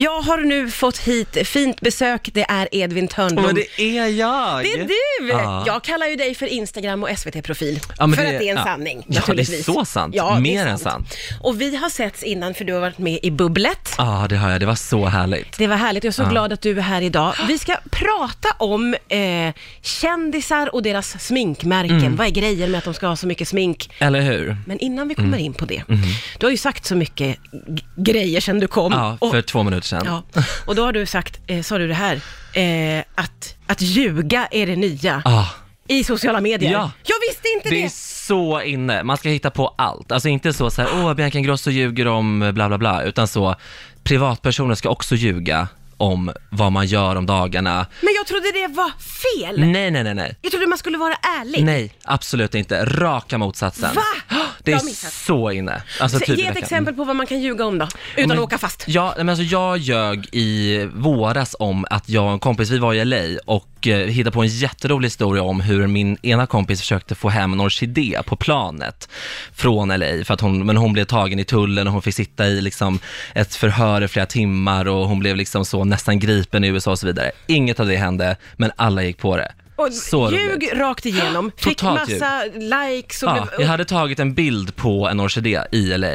Jag har nu fått hit fint besök, det är Edvin Törnblom. Men det är jag! Det är du! Ja. Jag kallar ju dig för Instagram och SVT-profil. Ja, för det- att det är en ja. sanning, Ja, det är så sant. Ja, Mer än sant. Och vi har setts innan för du har varit med i Bubblet. Ja, det har jag. Det var så härligt. Det var härligt, jag är så glad att du är här idag. Vi ska prata om eh, kändisar och deras sminkmärken. Mm. Vad är grejen med att de ska ha så mycket smink? Eller hur? Men innan vi kommer in på det, Mm. du har ju sagt så mycket grejer sedan du kom. Ja, Och- för två minuter sedan. Ja, och då har du sagt, eh, sa du det här, eh, att, att ljuga är det nya Ah, i sociala medier. Ja. Jag visste inte det det! är så inne. Man ska hitta på allt. Alltså inte så så här, åh, Bianca Ingrosso ljuger om bla bla bla, utan så, privatpersoner ska också ljuga om vad man gör om dagarna. Men jag trodde det var fel. Nej, nej, nej, nej. Jag trodde man skulle vara ärlig. Nej, absolut inte. Raka motsatsen. Va? Det är så inne. Alltså, Så, typ i ge ett exempel på vad man kan ljuga om då, utan Men- att åka fast. Ja, men alltså jag ljög i våras om att jag och en kompis, vi var i LA och eh, hittade på en jätterolig historia om hur min ena kompis försökte få hem en orkidé på planet från LA, för att hon, men hon blev tagen i tullen och hon fick sitta i liksom ett förhör i flera timmar och hon blev liksom så nästan gripen i USA och så vidare. Inget av det hände, men alla gick på det. Och så ljug roligt. rakt igenom, fick Totalt massa likes och Ja, blev... jag hade tagit en bild på en orkidé i LA,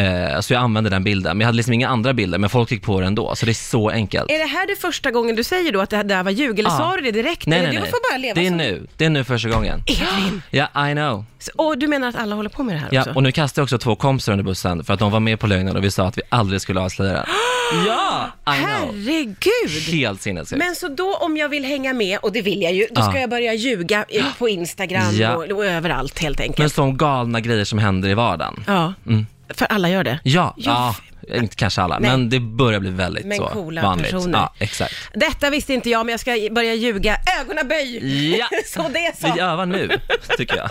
eh, så jag använde den bilden, men jag hade liksom inga andra bilder, men folk gick på det ändå, så det är så enkelt. Är det här det första gången du säger då att det här där var ljug, eller Ja. sa du det direkt? Nej, eller nej, nej. får bara leva det är som... nu. Det är nu första gången. Edvin! Ja, I know. Och du menar att alla håller på med det här Ja, också? och nu kastar jag också två kompisar under bussen för att de var med på lögnen och vi sa att vi aldrig skulle avslöja den. ja, I know. Herregud! Helt sinnessjukt. Men så då om jag vill hänga med, och det vill jag ju, då ska Ja. jag börja ljuga eh, på Instagram Ja. och, och överallt helt Men enkelt. som galna grejer som händer i vardagen. Ja, Mm. För alla gör det. Ja, Ja, inte kanske alla, Nej. men det börjar bli väldigt Men så coola vanligt. personer. Ja, exakt. Detta visste inte jag, men jag ska börja ljuga. Ögonaböj! Ja, så det är så. vi övar nu, tycker jag.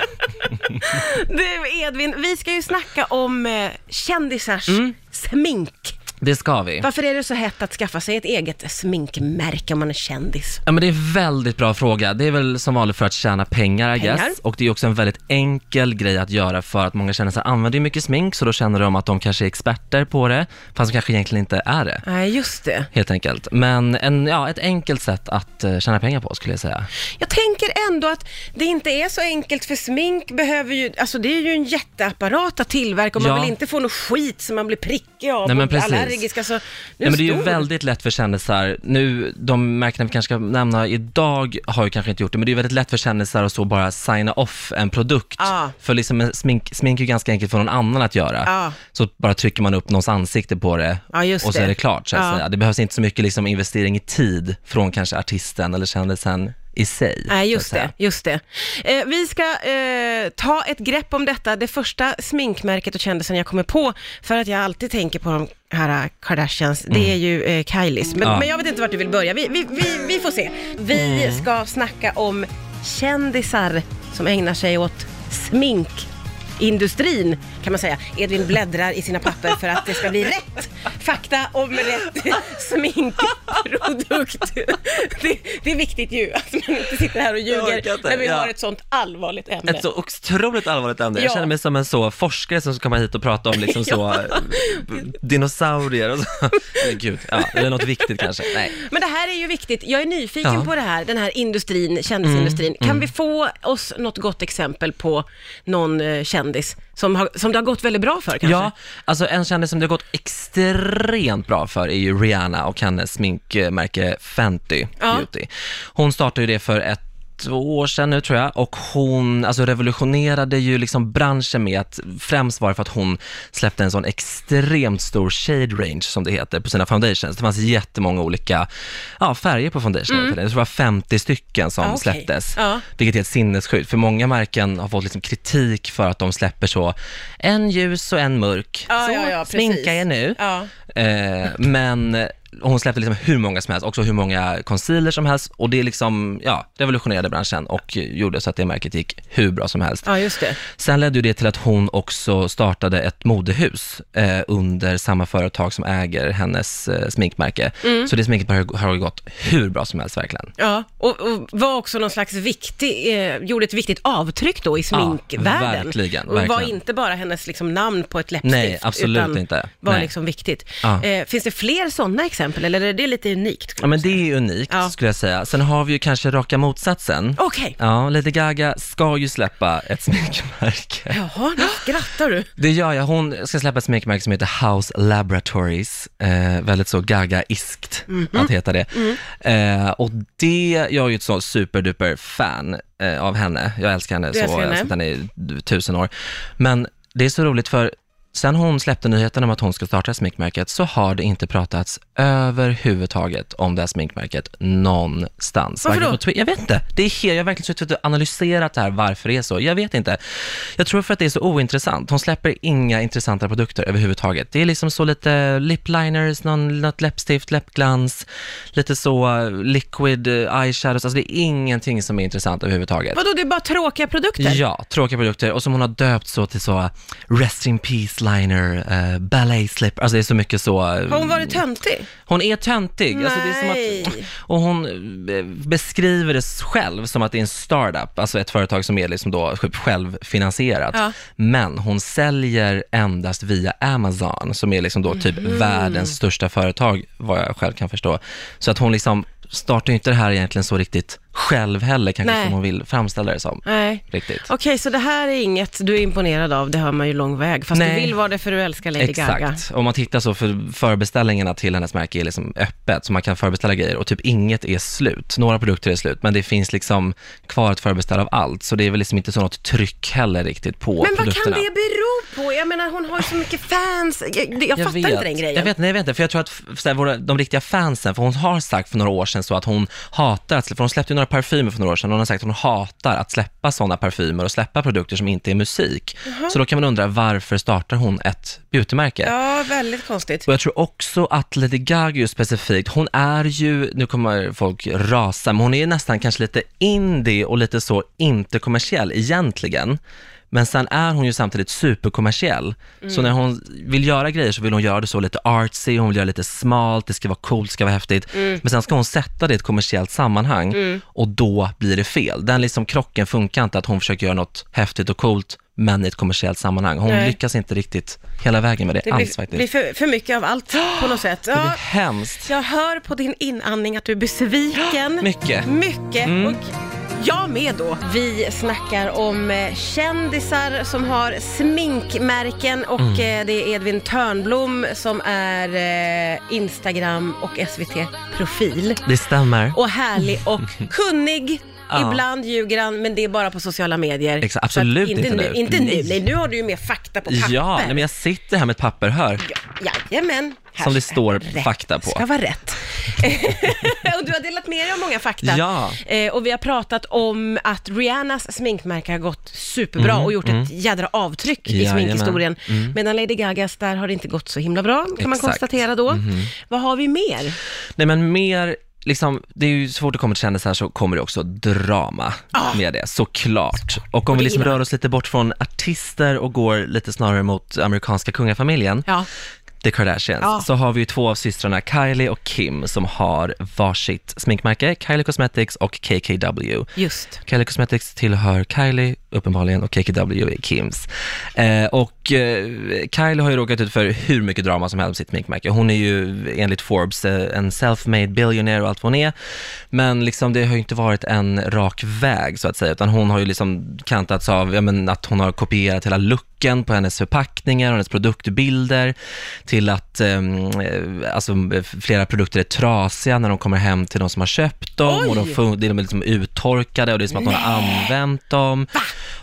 Du Edvin, vi ska ju snacka om eh, kändisars Mm. smink. Det ska vi. Varför är det så hett att skaffa sig ett eget sminkmärke om man är kändis? Ja men det är en väldigt bra fråga. Det är väl som vanligt för att tjäna pengar, I Pengar. guess. Och det är också en väldigt enkel grej att göra för att många kändisar använder ju mycket smink, så då känner de att de kanske är experter på det, fast de kanske egentligen inte är det. Nej, just det. Helt enkelt. Men en, ja, ett enkelt sätt att eh, tjäna pengar på skulle jag säga. Jag tänker ändå att det inte är så enkelt, för smink behöver ju, alltså det är ju en jätteapparat att tillverka och man Ja. vill inte få något skit som man blir prickig av Nej, men och precis. Allergisk. Alltså, är Ja, men det är ju stor. väldigt lätt för kändisar, nu, de märkena vi kanske ska nämna idag har ju kanske inte gjort det, men det är väldigt lätt för kändisar att så bara signa off en produkt. Ja. För liksom smink, smink är ju ganska enkelt för någon annan att göra. Ja. Så bara trycker man upp någons ansikte på det just och så det. är det klart så att Ja. säga. Det behövs inte så mycket liksom investering i tid från kanske artisten eller kändisen i sig. Nej, just det. Just det. Eh, vi ska eh, ta ett grepp om detta. Det första sminkmärket och kändisen jag kommer på, för att jag alltid tänker på de här Kardashians, det är ju eh, Kylies. Men, Mm. Ja. men jag vet inte vart du vill börja. Vi, vi, vi, vi får se. Vi Mm. ska snacka om kändisar som ägnar sig åt sminkindustrin kan man säga. Edvin bläddrar i sina papper för att det ska bli rätt fakta om rätt sminkprodukt. Det, det är viktigt ju att man inte sitter här och ljuger när vi har ett sånt allvarligt ämne. Ett så otroligt allvarligt ämne. Ja. Jag känner mig som en så forskare som ska komma hit och prata om liksom så eh, dinosaurier och så. Eller gud, ja, eller något viktigt kanske. Nej. Men det här är ju viktigt. Jag är nyfiken Ja. Mm, på det här, den här industrin, kändisindustrin. Kan vi få oss något gott exempel på någon eh, kändis som, har, som det har gått väldigt bra för kanske? Ja, alltså en kändis som det har gått extremt bra för är ju Rihanna och hennes sminkmärke Fenty Ja. Beauty. Hon startade ju det för ett två år sedan nu tror jag och hon alltså revolutionerade ju liksom branschen med att främst var det för att hon släppte en sån extremt stor shade range som det heter på sina foundations. Det fanns jättemånga olika ja, färger på foundationen. Jag tror det var 50 stycken som Ja, okej. släpptes. Ja. Vilket är ett sinnesskydd, för många märken har fått liksom kritik för att de släpper så en ljus och en mörk. Ja, så, ja, ja, sminka er nu. Eh, men hon släppte liksom hur många som helst, också hur många concealer som helst och det liksom, ja, revolutionerade branschen och gjorde så att det märket gick hur bra som helst. ja, just det. Sen ledde det till att hon också startade ett modehus eh, under samma företag som äger hennes eh, sminkmärke. Mm. Så det sminket har, gått hur bra som helst verkligen. Ja, och, och var också någon slags viktig, eh, gjorde ett viktigt avtryck då i sminkvärlden. verkligen, Och var verkligen. inte bara hennes liksom namn på ett läppstift. Nej, absolut utan inte. var Nej. liksom viktigt. Ja. Eh, finns det fler sådana exempel exempel, eller är det lite unikt? Ja, men det är unikt Ja. skulle jag säga. Sen har vi ju kanske raka motsatsen. Okej. Ja, Lady Gaga ska ju släppa ett sminkmärke. Jaha, nu skrattar du. Det gör jag. Hon ska släppa ett sminkmärke som heter House Laboratories. Eh, väldigt så Gaga-iskt Mhm. att heta det. Mm. Eh, och det, jag är ju ett så superduper fan eh, av henne. Jag älskar henne Du så, älskar henne? så att henne är tusen år. Men det är så roligt för sen hon släppte nyheten om att hon ska starta sminkmärket så har det inte pratats överhuvudtaget om det här sminkmärket någonstans. Varför då? på Jag vet inte. Det är helt, jag har verkligen suttit och analyserat det här, varför det är så. Jag vet inte. Jag tror för att det är så ointressant. Hon släpper inga intressanta produkter överhuvudtaget. Det är liksom så lite lipliners, någon, något läppstift, läppglans, lite så uh, liquid uh, eyeshadows. Alltså det är ingenting som är intressant överhuvudtaget. Vadå, det är bara tråkiga produkter? Ja, tråkiga produkter och som hon har döpt så till så Rest in Peace liner, uh, ballet slip, alltså det är så mycket så. Har hon varit töntig? hon är töntig. Alltså det är som Nej. att, och hon eh, beskriver det själv som att det är en startup, alltså ett företag som är liksom då självfinansierat. Ja. Men hon säljer endast via Amazon, som är liksom då typ Mhm. världens största företag, vad jag själv kan förstå. Så att hon liksom startar ju inte det här egentligen så riktigt själv heller, kanske Nej. som hon vill framställa det som. Nej. Riktigt. Okej, så det här är inget du är imponerad av, det hör man ju lång väg. Fast Nej. du vill vara det för du älskar Lady Exakt. Gaga. Om man tittar så för förbeställningarna till hennes märke är liksom öppet, så man kan förbeställa grejer och typ inget är slut. Några produkter är slut, men det finns liksom kvar att förbeställa av allt, så det är väl liksom inte så något tryck heller riktigt på Men vad produkterna. kan det bero på? Jag menar, hon har ju så mycket fans. Jag, jag, fattar inte den grejen. Jag vet, nej, jag vet inte, för jag tror att så här, våra, de riktiga fansen, för hon har sagt för några år sedan så att hon hatar att släppa, för hon släppte ju några parfymer för några år sedan, och hon har sagt att hon hatar att släppa sådana parfymer och släppa produkter som inte är musik. Så då kan man undra, varför startar hon ett beautymärke? Ja, väldigt konstigt. Och jag tror också att Lady Gaga specifikt, hon är ju, nu kommer folk rasa, men hon är nästan kanske lite indie och lite så inte kommersiell egentligen. Men sen är hon ju samtidigt superkommersiell. Så när hon vill göra grejer så vill hon göra det så lite artsy, hon vill göra lite smalt, det ska vara coolt, det ska vara häftigt. Men sen ska hon sätta det i ett kommersiellt sammanhang och då blir det fel. Den liksom krocken funkar inte, att hon försöker göra något häftigt och coolt men i ett kommersiellt sammanhang. Hon Nej. lyckas inte riktigt hela vägen med det, Det alls blir, faktiskt. blir för, för mycket av allt på något sätt. Det blir Ja, hemskt. jag hör på din inandning att du är besviken. Mycket. Mycket. Mm. Och jag med då. Vi snackar om eh, kändisar som har sminkmärken och Mm. eh, det är Edvin Törnblom som är eh, Instagram och SVT-profil. Det stämmer. Och härlig och kunnig. Ja. Ibland ljuger han, men det är bara på sociala medier. Exakt, absolut inte nu. Inte nu. Nej. Nej, nu har du ju mer fakta på papper. Ja, nej, men jag sitter här med ett papper, hör. Jajamän. Här Som det står rätt fakta på. ska vara rätt. och du har delat med dig av många fakta. Ja. Eh, och vi har pratat om att Rihannas sminkmärke har gått superbra och gjort ett jädra avtryck i Mm, Jajamän. Mm. sminkhistorien. Medan Lady Gagas, där har det inte gått så himla bra, kan man Exakt. Mm-hmm. konstatera då. Vad har vi mer? Nej men mer, liksom, det är ju så fort det kommer till kändisar så kommer det också drama med det, såklart. Och om vi liksom rör oss lite bort från artister och går lite snarare mot amerikanska kungafamiljen, Ja. The Kardashians, Ja. så har vi ju två av systrarna, Kylie och Kim, som har varsitt sminkmärke, Kylie Cosmetics och KKW. Just. Kylie Cosmetics tillhör Kylie uppenbarligen och KKW är Kims. Eh, och eh, Kylie har ju råkat ut för hur mycket drama som helst med sitt sminkmärke. Hon är ju enligt Forbes eh, en self-made billionaire och allt vad hon är. Men liksom det har ju inte varit en rak väg så att säga, utan hon har ju liksom kantats av, ja men att hon har kopierat hela looken på hennes förpackningar och hennes produktbilder till att ehm, eh, alltså, flera produkter är trasiga när de kommer hem till de som har köpt dem och de, de är liksom uttorkade och det är som att någon har använt dem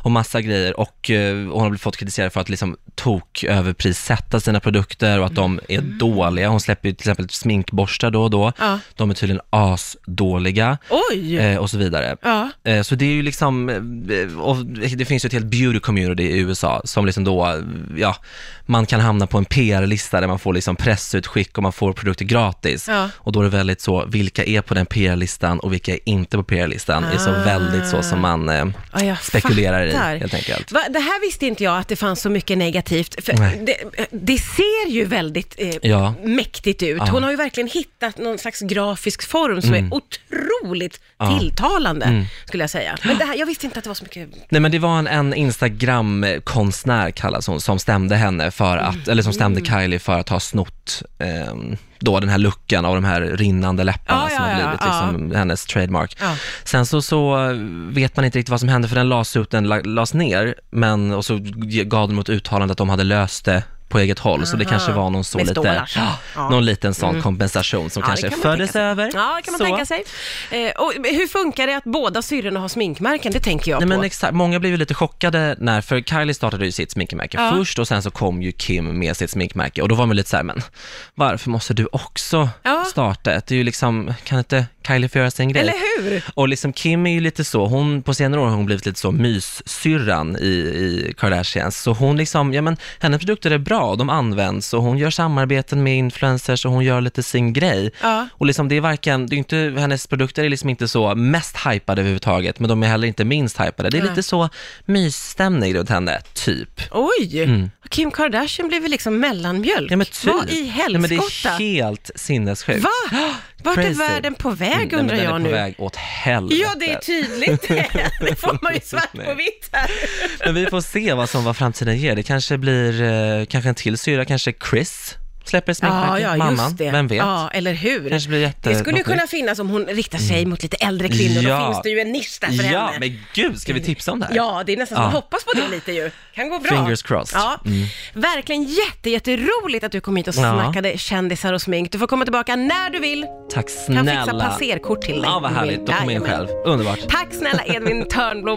och massa grejer och, eh, och hon har fått kritiserad för att liksom tok överprissätta sina produkter och att de är dåliga. Hon släpper ju till exempel sminkborstar då och då. Ja. De är tydligen asdåliga Oj! eh, och så vidare. Ja. Eh, Så det är ju liksom, eh, och det finns ju ett helt beauty community i USA som liksom då, eh, ja, man kan hamna på en PR-lista där man får liksom pressutskick och man får produkter gratis. Ja. Och då är det väldigt så, vilka är på den PR-listan och vilka är inte på PR-listan? Det är så Ah. väldigt så som man eh, spekulerar fattar. I helt enkelt. Va, det här visste inte jag att det fanns så mycket negativt. För det, det ser ju väldigt eh, Ja. mäktigt ut. Mm. Hon har ju verkligen hittat någon slags grafisk form som är otroligt Ja. tilltalande, skulle jag säga. Men det här, jag visste inte att det var så mycket... Nej men det var en, en Instagram-konstnär kallas hon, som stämde henne för att, eller som stämde Mm. Kylie för att ha snott ehm, då den här luckan av de här rinnande läpparna Ja, som ja, har blivit ja. liksom hennes trademark. Sen så, så vet man inte riktigt vad som hände för den lades ut, den la- lades ner, men och så gav de ett uttalande att de hade löst det på eget håll, så det Aha. kanske var någon så Med lite, ja, någon liten sån kompensation som Ja, kanske kan fördes tänka över. Ja, det kan man Så. tänka sig. Eh, och hur funkar det att båda syrrorna har sminkmärken? Det tänker jag Nej på. men exakt, många blev ju lite chockade när, för Kylie startade ju sitt sminkmärke Ja. först och sen så kom ju Kim med sitt sminkmärke och då var man lite så här, men varför måste du också starta ett? Det är ju liksom, kan inte Kylie få göra sin grej? Eller hur? Och liksom Kim är ju lite så, hon på senare år har hon blivit lite så myssyrran i, i Kardashians. Så hon liksom, ja men hennes produkter är bra, de används och hon gör samarbeten med influencers och hon gör lite sin grej. Ja. Och liksom det är varken, det är inte, hennes produkter är liksom inte så mest hypade överhuvudtaget, men de är heller inte minst hypade. Det är Nej. lite så mysstämning runt henne, typ. Oj! Kim Kardashian blev liksom mellanmjölk? Mm. Ja men typ. Vad i Nej, men det helskotta? är helt sinnessjukt. Va? Vart är världen på väg Mm, undrar den jag är på nu? väg åt helvete. Ja, det är tydligt. det får man ju svart på vitt här. Men vi får se vad som vad framtiden ger. Det kanske blir, eh, kanske en till syra, kanske Chris släpper ett sminkmärke, Ja, ja, mamman, vem vet? Ja, eller hur? Kanske blir jätte... det skulle ju kunna finnas om hon riktar sig mot lite äldre kvinnor. Då Ja. finns det ju en nisch där för Ja, henne. men gud, ska vi tipsa om det här? Ja, det är nästan som Ja. att hoppas på det lite ju. Kan gå bra. Fingers crossed. Ja, verkligen jätte, jätteroligt att du kom hit och Ja. snackade kändisar och smink. Du får komma tillbaka när du vill. Tack Kan snälla. fixa passerkort till dig. Ja, vad härligt. Då kommer jag in själv. Underbart. Tack snälla Edvin Törnblom.